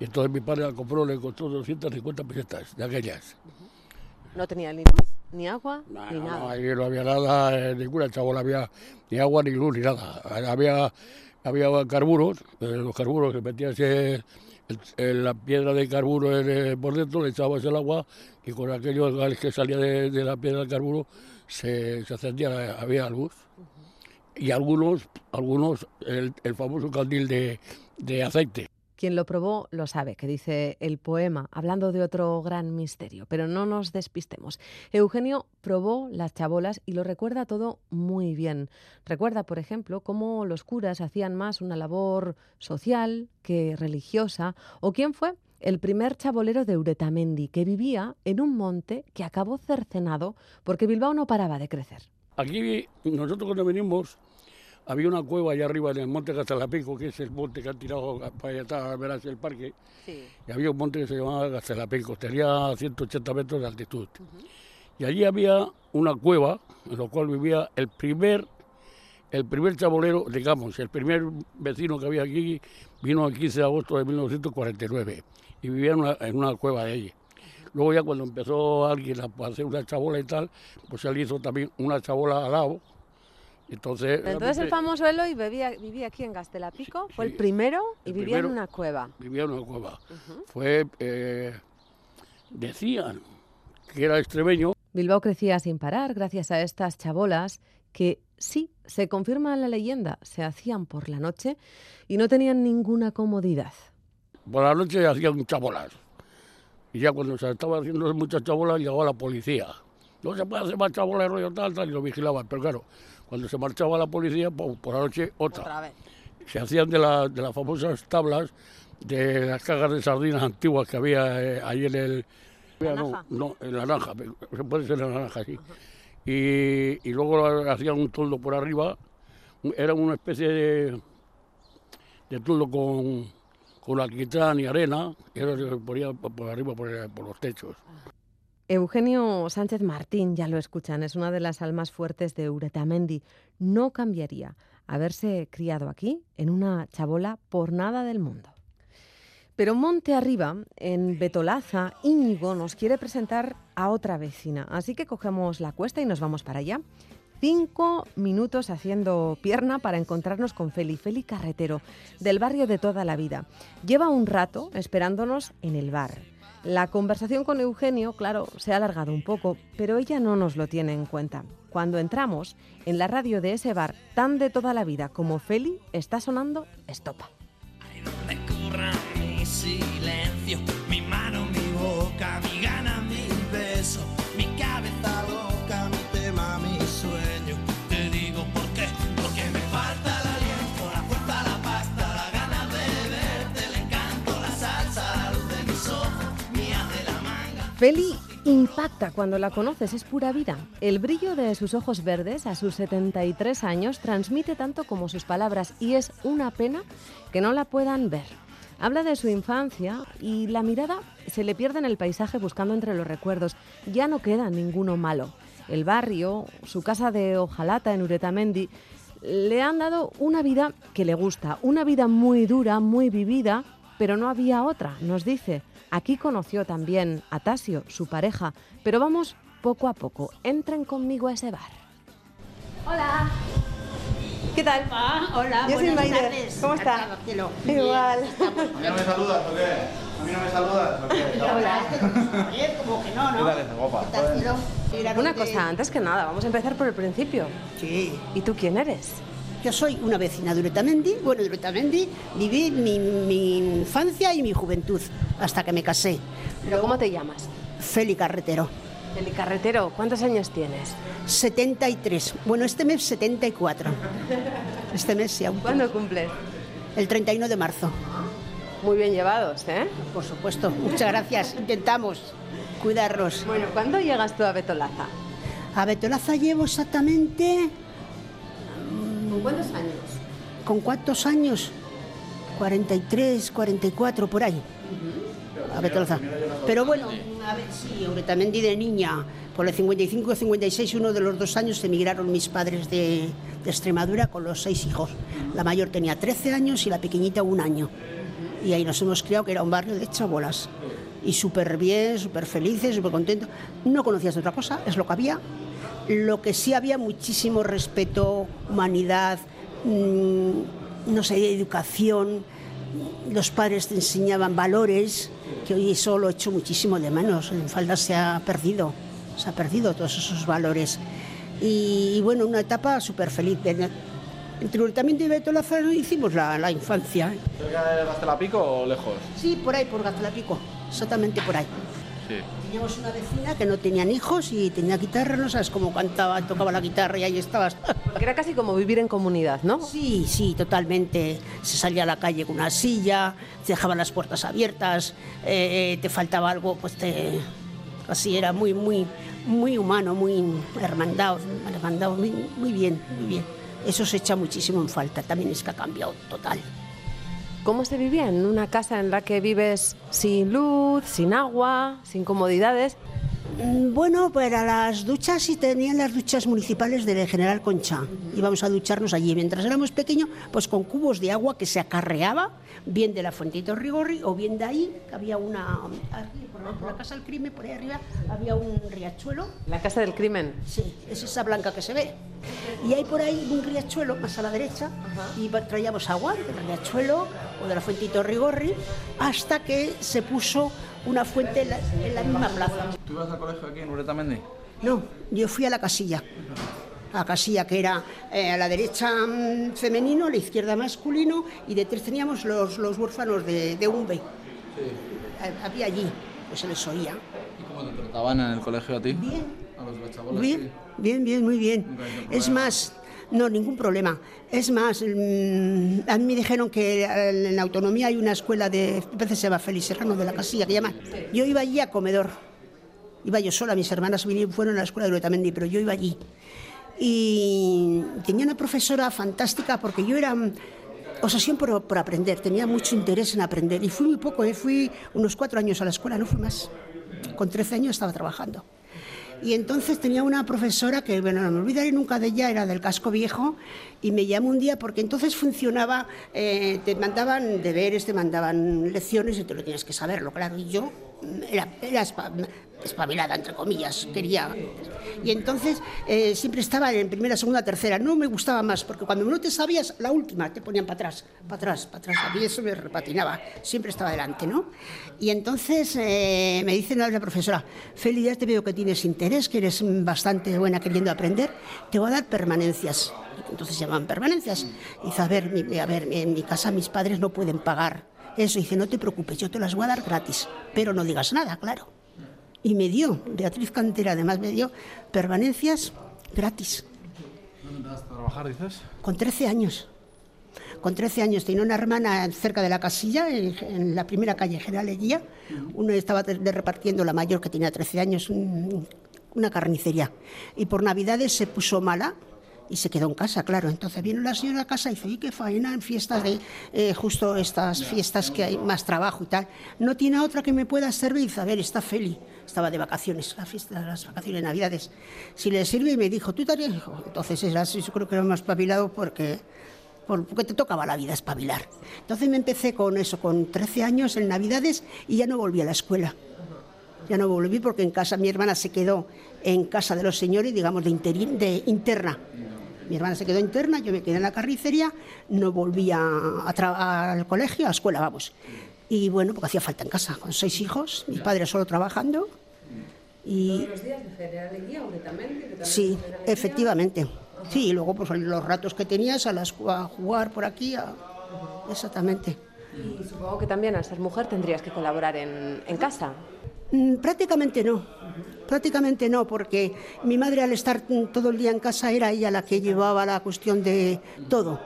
Y entonces mi padre la compró, le costó 250 pesetas de aquellas. No tenía ni luz, ni agua, No, ni no, nada. no, ahí no había nada, eh, ninguna chabola, había ni agua, ni luz, ni nada. Había, había carburos, eh, los carburos que metías eh, el- el- la piedra de carburo en, eh, por dentro, le echabas el agua y con aquello que salía de, de la piedra del carburo se, se encendía, la- había luz. Y algunos, algunos el, el famoso candil de, de aceite. Quien lo probó lo sabe, que dice el poema, hablando de otro gran misterio, pero no nos despistemos. Eugenio probó las chabolas y lo recuerda todo muy bien. Recuerda, por ejemplo, cómo los curas hacían más una labor social que religiosa, o quién fue el primer chabolero de Uretamendi, que vivía en un monte que acabó cercenado porque Bilbao no paraba de crecer. Aquí nosotros cuando venimos había una cueva allá arriba en el monte Gastelapico, que es el monte que han tirado para allá atrás, verás el parque, Sí. y había un monte que se llamaba Gastelapico, tenía 180 metros de altitud. Y allí había una cueva en la cual vivía el primer, el primer chabolero, digamos, el primer vecino que había aquí, vino el 15 de agosto de 1949 y vivía en una, en una cueva de allí. Luego ya cuando empezó alguien a hacer una chabola y tal, pues él hizo también una chabola al lado. Entonces, Entonces el famoso Eloy vivía, vivía aquí en Gastelapico, fue el sí, primero y el vivía en primero. una cueva. vivía en una cueva. Fue, eh, decían que era extremeño, Bilbao crecía sin parar gracias a estas chabolas que sí, se confirma la leyenda, se hacían por la noche y no tenían ninguna comodidad. por la noche hacían chabolas. Y ya cuando se estaba haciendo muchas chabolas llegaba la policía. No se puede hacer más chabolas, rollo tal, tal, y lo vigilaban. Pero claro, cuando se marchaba la policía, pues, por la noche otra. Otra vez. Se hacían de, la- de las famosas tablas de las cajas de sardinas antiguas que había eh, ahí en el... ¿La no, Naranja? no, en la naranja, se puede ser en la naranja, sí. Y, y luego hacían un toldo por arriba, era una especie de, de toldo con, con alquitrán y arena, y eso se ponía por por arriba por, por los techos. Eugenio Sánchez Martín, ya lo escuchan, es una de las almas fuertes de Uretamendi. No cambiaría haberse criado aquí, en una chabola, por nada del mundo. Pero monte arriba, en Betolaza, Íñigo nos quiere presentar a otra vecina. Así que cogemos la cuesta y nos vamos para allá. Cinco minutos haciendo pierna para encontrarnos con Feli, Feli Carretero, del barrio de toda la vida. Lleva un rato esperándonos en el bar. La conversación con Eugenio, claro, se ha alargado un poco, pero ella no nos lo tiene en cuenta. Cuando entramos, en la radio de ese bar, tan de toda la vida como Feli, está sonando Estopa. Feli impacta cuando la conoces, es pura vida. El brillo de sus ojos verdes a sus 73 años transmite tanto como sus palabras y es una pena que no la puedan ver. Habla de su infancia y la mirada se le pierde en el paisaje buscando entre los recuerdos. Ya no queda ninguno malo. El barrio, su casa de hojalata en Uretamendi, le han dado una vida que le gusta, una vida muy dura, muy vivida, pero no había otra, nos dice. Aquí conoció también a Tasio, su pareja, pero vamos poco a poco. Entren conmigo a ese bar. Hola. ¿Qué tal? Ah, hola, Yo soy buenas Maite. tardes. ¿Cómo está? Igual. ¿A mí no me saludas o qué? ¿A mí no me saludas o qué? Hola, como que no, ¿no? ¿Qué tal esa guapa? ¿Qué tal, cielo? Mira, Una cosa, antes que nada, vamos a empezar por el principio. Sí, ¿Y tú quién eres? Yo soy una vecina de Uretamendi. Bueno, de Uretamendi viví mi, mi infancia y mi juventud hasta que me casé. ¿Pero cómo te llamas? Feli Carretero. Feli Carretero, ¿cuántos años tienes? 73. Bueno, este mes 74. Este mes sí, aún. ¿Cuándo cumples? El 31 de marzo. Muy bien llevados, ¿eh? Por supuesto. Muchas gracias. Intentamos cuidarnos. Bueno, ¿cuándo llegas tú a Betolaza? A Betolaza llevo exactamente ¿Con cuántos años? ¿Con cuántos años? 43, 44, por ahí. A Betolaza. Pero bueno, a ver, sí, Uretamendi de niña. Por el 55 56, uno de los dos años, emigraron mis padres de, de Extremadura con los seis hijos. La mayor tenía 13 años y la pequeñita un año. Y ahí nos hemos criado, que era un barrio de chabolas. Y súper bien, súper felices, súper contentos. No conocías otra cosa, es lo que había. Lo que sí había muchísimo respeto, humanidad, mm, no sé, educación. Los padres te enseñaban valores, que hoy eso lo echo muchísimo de menos. En falda se ha perdido, se ha perdido todos esos valores. Y, y bueno, una etapa súper feliz. Entre Hurtamiento y Beto Lázaro hicimos la, la infancia. ¿Cerca de Gastelapico o lejos? Sí, por ahí, por Gazlapico, exactamente por ahí. Sí. Teníamos una vecina que no tenían hijos y tenía guitarra, no sabes cómo cantaba, tocaba la guitarra y ahí estabas. Porque era casi como vivir en comunidad, ¿no? Sí, sí, totalmente. Se salía a la calle con una silla, te dejaban las puertas abiertas, eh, te faltaba algo, pues te... Así era muy, muy, muy humano, muy hermandado, hermandado muy, muy bien, muy bien. Eso se echa muchísimo en falta, también es que ha cambiado total. ¿Cómo se vivía en una casa en la que vives sin luz, sin agua, sin comodidades? Mm, Bueno, para las duchas sí tenían las duchas municipales de General Concha. Íbamos a ducharnos allí. Mientras éramos pequeños, pues con cubos de agua que se acarreaba, bien de la Fuentito Rigorri o bien de ahí, que había una. Aquí, por la Casa del Crimen, por ahí arriba, había un riachuelo. La casa del crimen. Sí, es esa blanca que se ve. Y hay por ahí un riachuelo más a la derecha y traíamos agua del riachuelo o de la Fuentito Rigorri hasta que se puso una fuente en la, en la misma plaza. ¿Tú ibas al colegio aquí en Uretamendi? No, yo fui a la casilla. A la casilla que era eh, a la derecha mm, femenino, a la izquierda masculino y detrás teníamos los, los huérfanos de, de Umbe. Eh, Había allí, pues se les oía. ¿Y cómo te trataban en el colegio a ti? Bien. A los Bien, bien, bien, muy bien. Es más, no, ningún problema. Es más, mm, a mí me dijeron que en la autonomía hay una escuela de, a veces se llama Félix Serrano de la Casilla, que llaman. Yo iba allí a comedor. Iba yo sola, mis hermanas vinieron, fueron a la escuela de Uretamendi, pero yo iba allí. Y tenía una profesora fantástica porque yo era, obsesión por, por aprender, tenía mucho interés en aprender y fui muy poco, ¿eh? fui unos cuatro años a la escuela, no fui más. Con 13 años estaba trabajando. Y entonces tenía una profesora que, bueno, no me olvidaré nunca de ella, era del casco viejo, y me llamó un día porque entonces funcionaba, eh, te mandaban deberes, te mandaban lecciones y tú lo tienes que saberlo, claro. Y yo era, espabilada, entre comillas, quería. Y entonces eh, siempre estaba en primera, segunda, tercera. No me gustaba más, porque cuando no te sabías la última, te ponían para atrás, para atrás, para atrás. A mí eso me repatinaba, siempre estaba delante, ¿no? Y entonces eh, me dice la profesora, Feli, ya te veo que tienes interés, que eres bastante buena queriendo aprender, te voy a dar permanencias. Entonces llaman permanencias. Y dice, a ver, mi- a ver, en mi casa mis padres no pueden pagar eso. Dice, no te preocupes, yo te las voy a dar gratis, pero no digas nada, claro. Y me dio, Beatriz Cantera además me dio permanencias gratis, ¿Dónde empezaste a trabajar, dices? con 13 años. Con 13 años tenía una hermana cerca de la casilla, en, en la primera calle General Eguía. Uno estaba de- de repartiendo, la mayor que tenía 13 años, un- una carnicería. Y por Navidades se puso mala y se quedó en casa, claro. Entonces vino la señora a casa y dice, oye, qué faena en fiestas de, eh, justo estas fiestas que hay más trabajo y tal. No tiene otra que me pueda servir. A ver, está Feli. Estaba de vacaciones, la fiesta, las vacaciones de Navidades. Si le sirve, y me dijo, ¿tú estarías? Entonces era, yo creo que era más espabilado porque por- porque te tocaba la vida espabilar. Entonces me empecé con eso, con 13 años en Navidades y ya no volví a la escuela. Ya no volví porque en casa mi hermana se quedó en casa de los señores, digamos, de, interin- de interna. Mi hermana se quedó interna, yo me quedé en la carnicería, no volví a, a al colegio, a la escuela, vamos. Y bueno, porque hacía falta en casa, con seis hijos, mi padre solo trabajando. Y, los días de General Eguía, únicamente? Sí, efectivamente. Sí, y luego pues los ratos que tenías a, las, a jugar por aquí, a- exactamente. Y supongo que también al ser mujer tendrías que colaborar en, en casa. Mm, Prácticamente no, prácticamente no, porque mi madre al estar todo el día en casa era ella la que llevaba la cuestión de todo.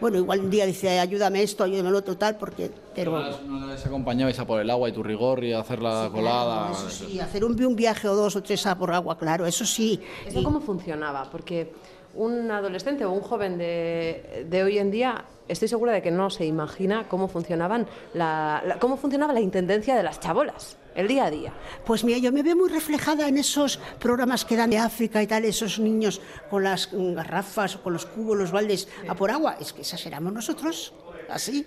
Bueno, igual un día dice, ayúdame esto, ayúdame lo otro, tal, porque... Pero, ¿No les acompañabais a por el agua y tu rigor y a hacer la colada? eso sí, hacer un, un viaje o dos o tres a por agua, claro, eso sí. ¿Eso Y- cómo funcionaba? Porque un adolescente o un joven de, de hoy en día, estoy segura de que no se imagina cómo funcionaban la, la- cómo funcionaba la intendencia de las chabolas, el día a día. Pues mira, yo me veo muy reflejada en esos programas que dan de África y tal, esos niños con las garrafas, o con los cubos, los baldes a por agua. Es que esas éramos nosotros, así,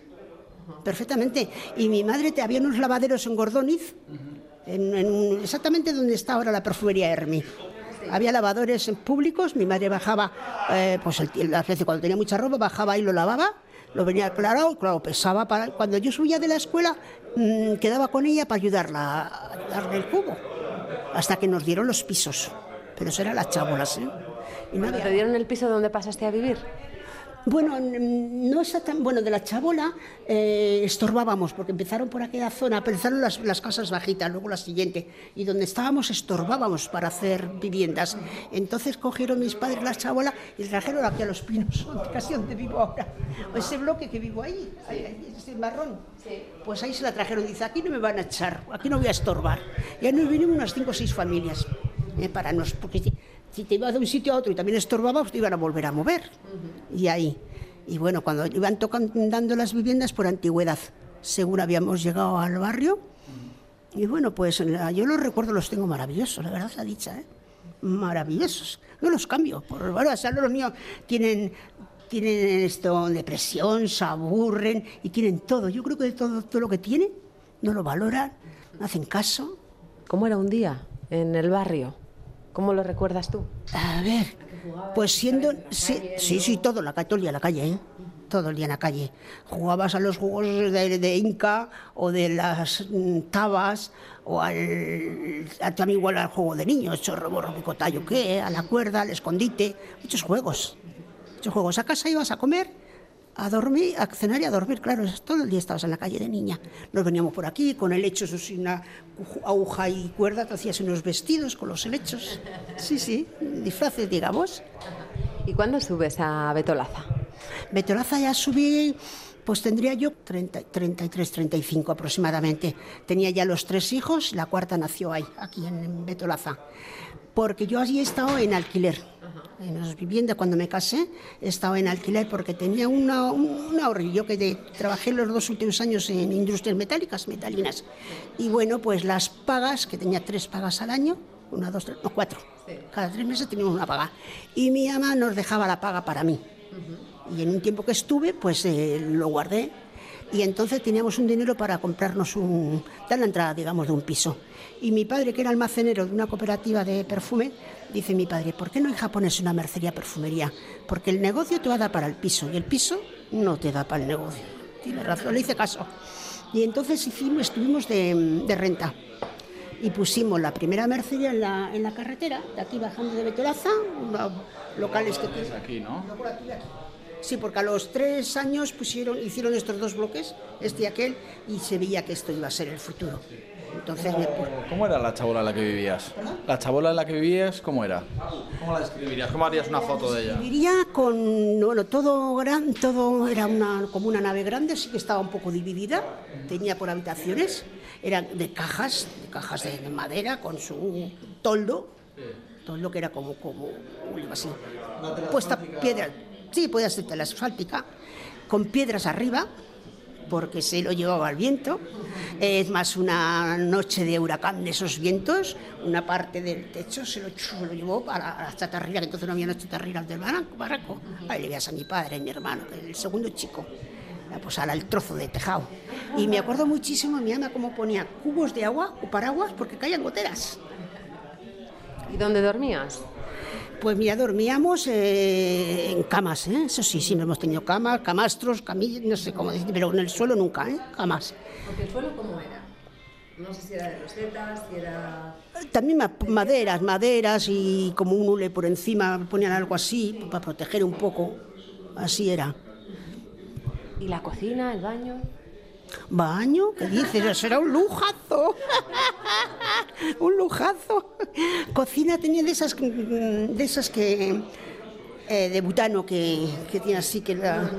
perfectamente. Y mi madre te había unos lavaderos en Gordoniz, en, exactamente donde está ahora la perfumería Hermi. Había lavadores públicos, mi madre bajaba, eh, pues el, las veces cuando tenía mucha ropa, bajaba y lo lavaba, lo venía claro, claro, pesaba para. Cuando yo subía de la escuela, mm, quedaba con ella para ayudarla a ayudarle el cubo, hasta que nos dieron los pisos. Pero eso eran las chabolas, ¿eh? Y Cuando te dieron el piso donde pasaste a vivir. Bueno, no exactamente. Bueno, de la chabola eh, estorbábamos, porque empezaron por aquella zona, empezaron las, las casas bajitas, luego la siguiente, y donde estábamos estorbábamos para hacer viviendas. Entonces cogieron mis padres la chabola y trajeron aquí a los pinos, casi donde vivo ahora. Ese bloque que vivo ahí, ese marrón. Pues ahí se la trajeron. Dice, aquí no me van a echar, aquí no voy a estorbar. Y ahí nos vinimos unas cinco o seis familias. eh, para nos, porque si, te ibas de un sitio a otro y también estorbabas, te iban a volver a mover. Y ahí. Y bueno, cuando iban tocan, dando las viviendas por antigüedad, según habíamos llegado al barrio. Y bueno, pues yo los recuerdos los tengo maravillosos, la verdad la dicha, ¿eh? Maravillosos. No los cambio. Por, bueno, o sea, los niños tienen, tienen esto, depresión, se aburren y tienen todo. Yo creo que todo, todo lo que tienen no lo valoran, no hacen caso. ¿Cómo era un día en el barrio? ¿Cómo lo recuerdas tú? A ver, pues siendo... Sí, sí, sí, todo, la, calle, todo el día en la calle, ¿eh? Todo el día en la calle. Jugabas a los juegos de, de Inca o de las mm, tabas o al, a- también igual al juego de niños, chorro, borro, picotayo, ¿qué? A la cuerda, al escondite, muchos juegos. Muchos juegos. A casa ibas a comer, a dormir, a cenar y a dormir, claro, todo el día estabas en la calle de niña. Nos veníamos por aquí con helechos, una aguja y cuerda, te hacías unos vestidos con los helechos. Sí, sí, disfraces, digamos. ¿Y cuándo subes a Betolaza? Betolaza ya subí, Pues tendría yo 30, 33, 35 aproximadamente. Tenía ya los tres hijos, la cuarta nació ahí, aquí en Betolaza. Porque yo allí he estado en alquiler. En las viviendas, cuando me casé, he estado en alquiler porque tenía una, un ahorrillo que de- trabajé los dos últimos años en industrias metálicas, metalinas. Y bueno, pues las pagas, que tenía tres pagas al año, una, dos, tres, no, cuatro. Cada tres meses teníamos una paga. Y mi ama nos dejaba la paga para mí. Y en un tiempo que estuve, pues eh, lo guardé. Y entonces teníamos un dinero para comprarnos un, dar la entrada, digamos, de un piso. Y mi padre, que era almacenero de una cooperativa de perfume, dice mi padre, ¿por qué no en Japón es una mercería perfumería? Porque el negocio te va a dar para el piso y el piso no te da para el negocio. Tiene razón, le hice caso. Y entonces hicimos, estuvimos de, de renta y pusimos la primera mercería en la, en la carretera, de aquí bajando de Betolaza, unos locales que tiene. Aquí, ¿no? Sí, porque a los tres años pusieron, hicieron estos dos bloques, este y aquel, y se veía que esto iba a ser el futuro. Entonces me ¿Cómo era la chabola en la que vivías? ¿La chabola en la que vivías, cómo era? ¿Cómo la describirías? ¿Cómo harías una foto de ella? Viviría con, bueno, todo gran, todo era una, como una nave grande, sí que estaba un poco dividida, tenía por habitaciones, eran de cajas, de cajas de, de madera con su toldo, toldo que era como, como así, puesta piedra, sí, puede ser tela asfáltica, con piedras arriba, porque se lo llevaba el viento. Es más una noche de huracán de esos vientos, una parte del techo se lo, se lo llevó para la chatarrera, que entonces no había las chatarreras del barranco. Ahí le veías a mi padre y mi hermano, el segundo chico. Ya, Pues al trozo de tejado. Y me acuerdo muchísimo, mi ama, cómo ponía cubos de agua o paraguas porque caían goteras. ¿Y dónde dormías? Pues mira, dormíamos eh, en camas, ¿eh? eso sí, sí, no hemos tenido camas, camastros, camillas, no sé cómo decir, pero en el suelo nunca, ¿eh? jamás. Porque el suelo, ¿cómo era? No sé si era de rosetas, si era... También ma- maderas, maderas y como un hule por encima, ponían algo así para proteger un poco, así era. ¿Y la cocina, el baño? ¿Baño? ¿Qué dices? Eso era un lujazo. un lujazo. Cocina tenía de esas, de esas que. eh, de butano que, que tiene así que la.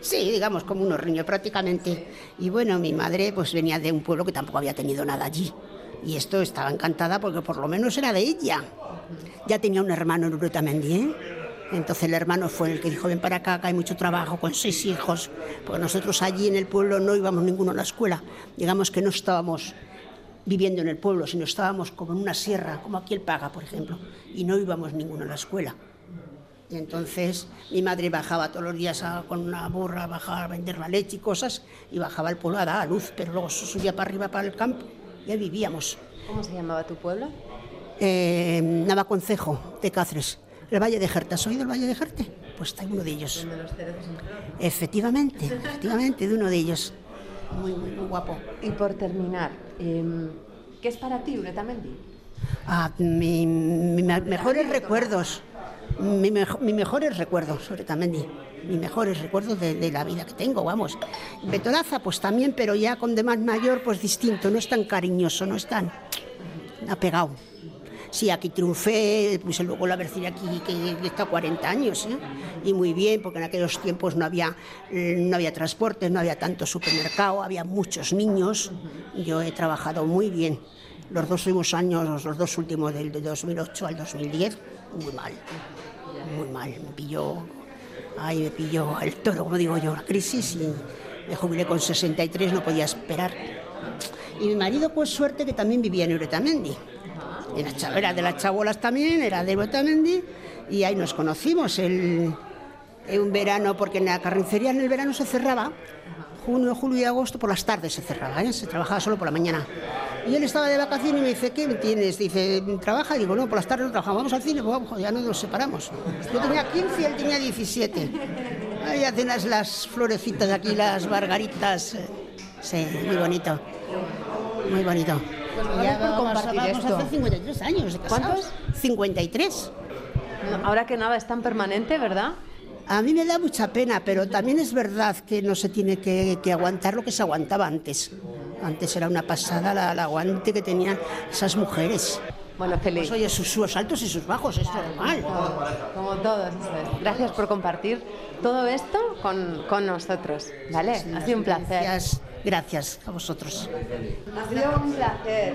Sí, digamos, como un horriño prácticamente. Y bueno, mi madre pues venía de un pueblo que tampoco había tenido nada allí. Y esto estaba encantada porque por lo menos era de ella. Ya tenía un hermano en Urutamendi, ¿eh? Entonces el hermano fue el que dijo, ven para acá, que hay mucho trabajo, con seis hijos. Porque nosotros allí en el pueblo no íbamos ninguno a la escuela. Digamos que no estábamos viviendo en el pueblo, sino estábamos como en una sierra, como aquí el Paga, por ejemplo. Y no íbamos ninguno a la escuela. Y entonces mi madre bajaba todos los días a- con una burra, bajaba a vender la leche y cosas, y bajaba al pueblo a dar a luz, pero luego subía para arriba, para el campo, y ahí vivíamos. ¿Cómo se llamaba tu pueblo? Eh, Navaconcejo, de Cáceres. El Valle de Jerte. ¿Has oído el Valle de Jerte? Pues está uno de ellos. Efectivamente, efectivamente, de uno de ellos. Muy, muy, muy guapo. Y por terminar, em, ¿qué es para ti Uretamendi? Ah, mi- mi- mis mejores recuerdos. Mi, mejo- mis mejores recuerdos, sobre Tamendi. Mis mejores recuerdos de, de la vida que tengo, vamos. Betolaza, pues también, pero ya con de más mayor, pues distinto. No es tan cariñoso, no es tan apegado. Sí, aquí triunfé, puse luego la mercería aquí, que está 40 años, ¿eh? y muy bien, porque en aquellos tiempos no había, eh, no había transportes, no había tanto supermercado, había muchos niños. Yo he trabajado muy bien. Los dos últimos años, los dos últimos del de 2008 al 2010, muy mal, muy mal. Me pilló, ay, me pilló el toro, como digo yo, la crisis, y me jubilé con 63, no podía esperar. Y mi marido, pues suerte que también vivía en Uretamendi. Cha- Era de las chabolas también, era de Uretamendi, y ahí nos conocimos el, en un verano, porque en la carnicería en el verano se cerraba, junio, julio y agosto, por las tardes se cerraba, ¿eh? se trabajaba solo por la mañana. Y él estaba de vacaciones y me dice, ¿qué tienes? Dice, ¿trabaja? Y digo, no, por las tardes no trabajamos, vamos al cine, pues vamos, ya no nos separamos. Yo tenía 15 y él tenía 17. Ahí hacen las, las florecitas aquí, las margaritas. eh, Sí, muy bonito. Muy bonito. Gracias ya vamos, compartir vamos esto. a hacer 53 años de casados. ¿Cuántos? 53. No, Ahora que nada es tan permanente, ¿verdad? A mí me da mucha pena, pero también es verdad que no se tiene que, que aguantar lo que se aguantaba antes. Antes era una pasada la, la aguante que tenían esas mujeres. Bueno, feliz. Pues oye, sus, sus altos y sus bajos, es normal. Como todos. Gracias por compartir todo esto con, con nosotros, ¿vale? Ha sido un placer. Gracias, a vosotros. Ha sido un placer.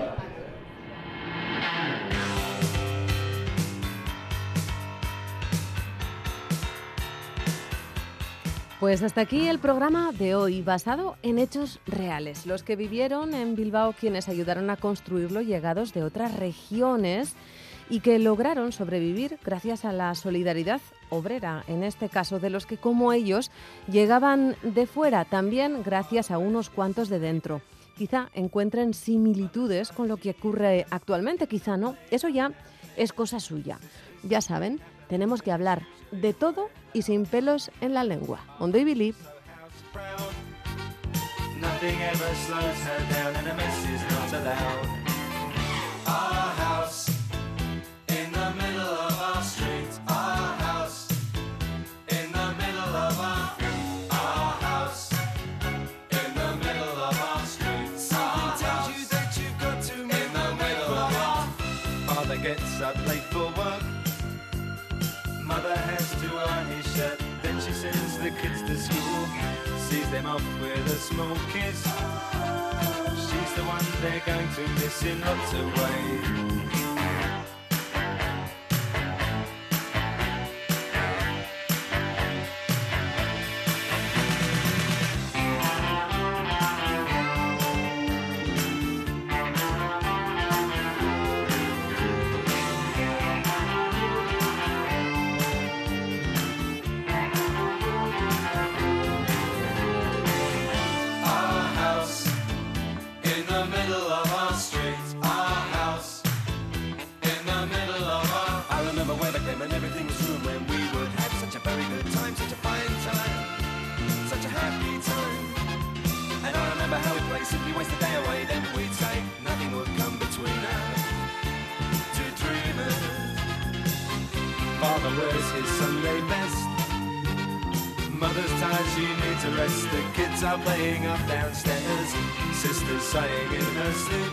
Pues hasta aquí el programa de hoy, basado en hechos reales, los que vivieron en Bilbao, quienes ayudaron a construirlo, llegados de otras regiones y que lograron sobrevivir gracias a la solidaridad obrera, en este caso de los que como ellos llegaban de fuera, también gracias a unos cuantos de dentro. Quizá encuentren similitudes con lo que ocurre actualmente, quizá no, eso ya es cosa suya. Ya saben, tenemos que hablar de todo y sin pelos en la lengua. On you believe? Nothing ever slows her down and a mess is not allowed. Off with a small kiss. She's the one they're going to miss in lots of ways. Playing up downstairs. Sister's sighing in her sleep.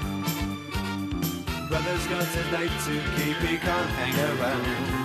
Brother's got a date to keep, he can't hang around.